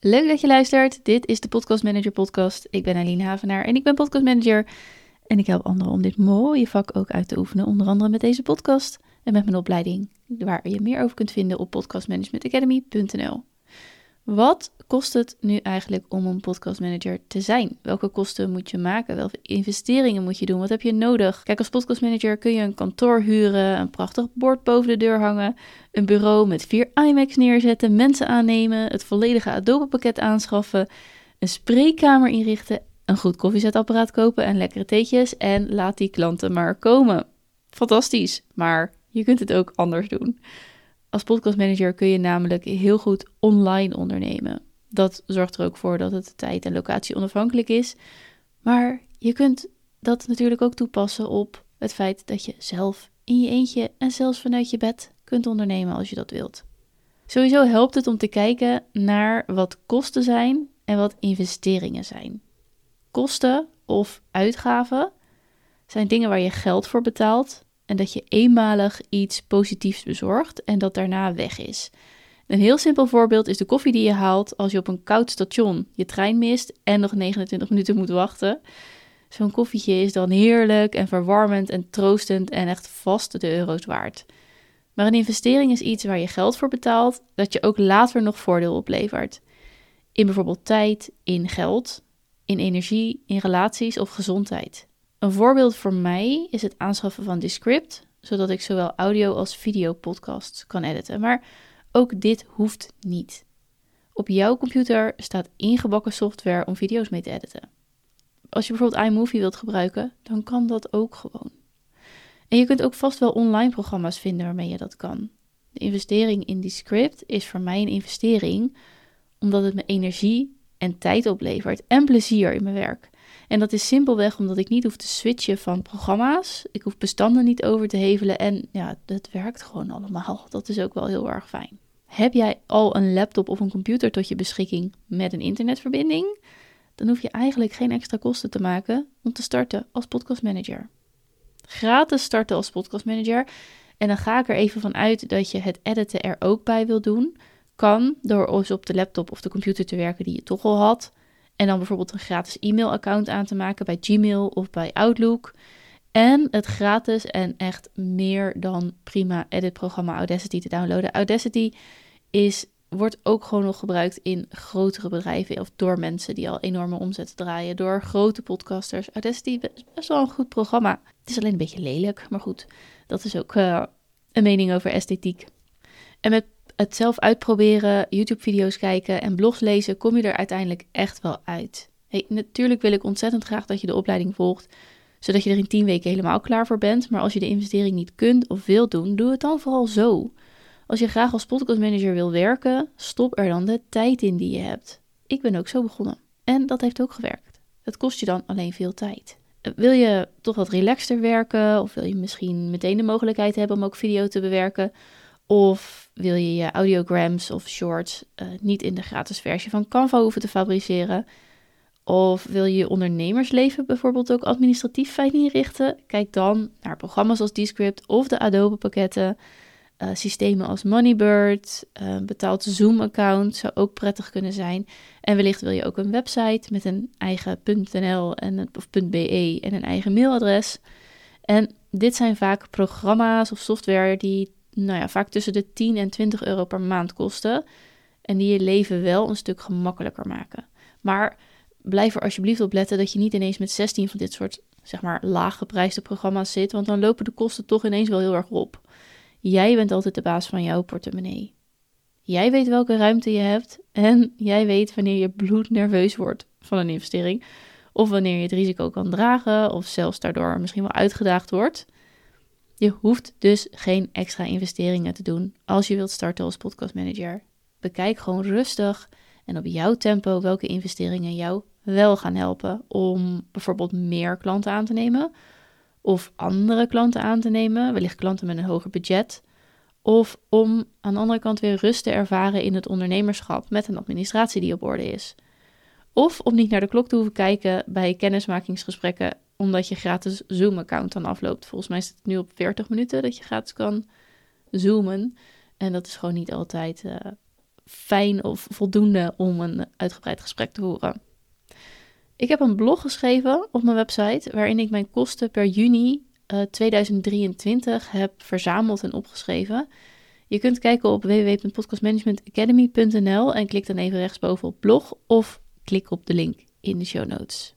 Leuk dat je luistert. Dit is de Podcast Manager Podcast. Ik ben Aline Havenaar en ik ben Podcast Manager. En ik help anderen om dit mooie vak ook uit te oefenen, onder andere met deze podcast en met mijn opleiding, waar je meer over kunt vinden op podcastmanagementacademy.nl. Wat kost het nu eigenlijk om een podcastmanager te zijn? Welke kosten moet je maken? Welke investeringen moet je doen? Wat heb je nodig? Kijk, als podcastmanager kun je een kantoor huren, een prachtig bord boven de deur hangen, een bureau met vier iMacs neerzetten, mensen aannemen, het volledige Adobe-pakket aanschaffen, een spreekkamer inrichten, een goed koffiezetapparaat kopen en lekkere theetjes en laat die klanten maar komen. Fantastisch, maar je kunt het ook anders doen. Als podcastmanager kun je namelijk heel goed online ondernemen. Dat zorgt er ook voor dat het tijd en locatie onafhankelijk is. Maar je kunt dat natuurlijk ook toepassen op het feit dat je zelf in je eentje en zelfs vanuit je bed kunt ondernemen als je dat wilt. Sowieso helpt het om te kijken naar wat kosten zijn en wat investeringen zijn. Kosten of uitgaven zijn dingen waar je geld voor betaalt en dat je eenmalig iets positiefs bezorgt en dat daarna weg is. Een heel simpel voorbeeld is de koffie die je haalt als je op een koud station je trein mist en nog 29 minuten moet wachten. Zo'n koffietje is dan heerlijk en verwarmend en troostend en echt vast de euro's waard. Maar een investering is iets waar je geld voor betaalt, dat je ook later nog voordeel oplevert. In bijvoorbeeld tijd, in geld, in energie, in relaties of gezondheid. Een voorbeeld voor mij is het aanschaffen van Descript, zodat ik zowel audio als video podcasts kan editen. Maar ook dit hoeft niet. Op jouw computer staat ingebakken software om video's mee te editen. Als je bijvoorbeeld iMovie wilt gebruiken, dan kan dat ook gewoon. En je kunt ook vast wel online programma's vinden waarmee je dat kan. De investering in Descript is voor mij een investering omdat het me energie en tijd oplevert en plezier in mijn werk. En dat is simpelweg omdat ik niet hoef te switchen van programma's. Ik hoef bestanden niet over te hevelen. En ja, dat werkt gewoon allemaal. Dat is ook wel heel erg fijn. Heb jij al een laptop of een computer tot je beschikking met een internetverbinding? Dan hoef je eigenlijk geen extra kosten te maken om te starten als podcastmanager. Gratis starten als podcastmanager. En dan ga ik er even van uit dat je het editen er ook bij wil doen. Kan door eens op de laptop of de computer te werken die je toch al had. En dan bijvoorbeeld een gratis e-mailaccount aan te maken bij Gmail of bij Outlook. En het gratis en echt meer dan prima editprogramma Audacity te downloaden. Audacity is, wordt ook gewoon nog gebruikt in grotere bedrijven of door mensen die al enorme omzetten draaien. Door grote podcasters. Audacity is best wel een goed programma. Het is alleen een beetje lelijk, maar goed, dat is ook uh, een mening over esthetiek. En met het zelf uitproberen, YouTube-video's kijken en blogs lezen, kom je er uiteindelijk echt wel uit. Hey, natuurlijk wil ik ontzettend graag dat je de opleiding volgt, zodat je er in 10 weken helemaal klaar voor bent. Maar als je de investering niet kunt of wilt doen, doe het dan vooral zo. Als je graag als podcastmanager wil werken, stop er dan de tijd in die je hebt. Ik ben ook zo begonnen. En dat heeft ook gewerkt. Het kost je dan alleen veel tijd. Wil je toch wat relaxter werken? Of wil je misschien meteen de mogelijkheid hebben om ook video te bewerken? Of wil je je audiograms of shorts uh, niet in de gratis versie van Canva hoeven te fabriceren? Of wil je je ondernemersleven bijvoorbeeld ook administratief fijn inrichten? Kijk dan naar programma's als Descript of de Adobe pakketten. Uh, systemen als Moneybird, uh, betaald Zoom-account zou ook prettig kunnen zijn. En wellicht wil je ook een website met een eigen .nl en, of .be en een eigen mailadres. En dit zijn vaak programma's of software die nou ja, vaak tussen de 10 en 20 euro per maand kosten. En die je leven wel een stuk gemakkelijker maken. Maar blijf er alsjeblieft op letten dat je niet ineens met 16 van dit soort, zeg maar, laaggeprijsde programma's zit. Want dan lopen de kosten toch ineens wel heel erg op. Jij bent altijd de baas van jouw portemonnee. Jij weet welke ruimte je hebt en jij weet wanneer je bloednerveus wordt van een investering. Of wanneer je het risico kan dragen of zelfs daardoor misschien wel uitgedaagd wordt. Je hoeft dus geen extra investeringen te doen als je wilt starten als podcastmanager. Bekijk gewoon rustig en op jouw tempo welke investeringen jou wel gaan helpen om bijvoorbeeld meer klanten aan te nemen of andere klanten aan te nemen, wellicht klanten met een hoger budget, of om aan de andere kant weer rust te ervaren in het ondernemerschap met een administratie die op orde is. Of om niet naar de klok te hoeven kijken bij kennismakingsgesprekken omdat je gratis Zoom-account dan afloopt. Volgens mij is het nu op 40 minuten dat je gratis kan zoomen. En dat is gewoon niet altijd uh, fijn of voldoende om een uitgebreid gesprek te horen. Ik heb een blog geschreven op mijn website waarin ik mijn kosten per juni 2023 eh, heb verzameld en opgeschreven. Je kunt kijken op www.podcastmanagementacademy.nl en klik dan even rechtsboven op blog of klik op de link in de show notes.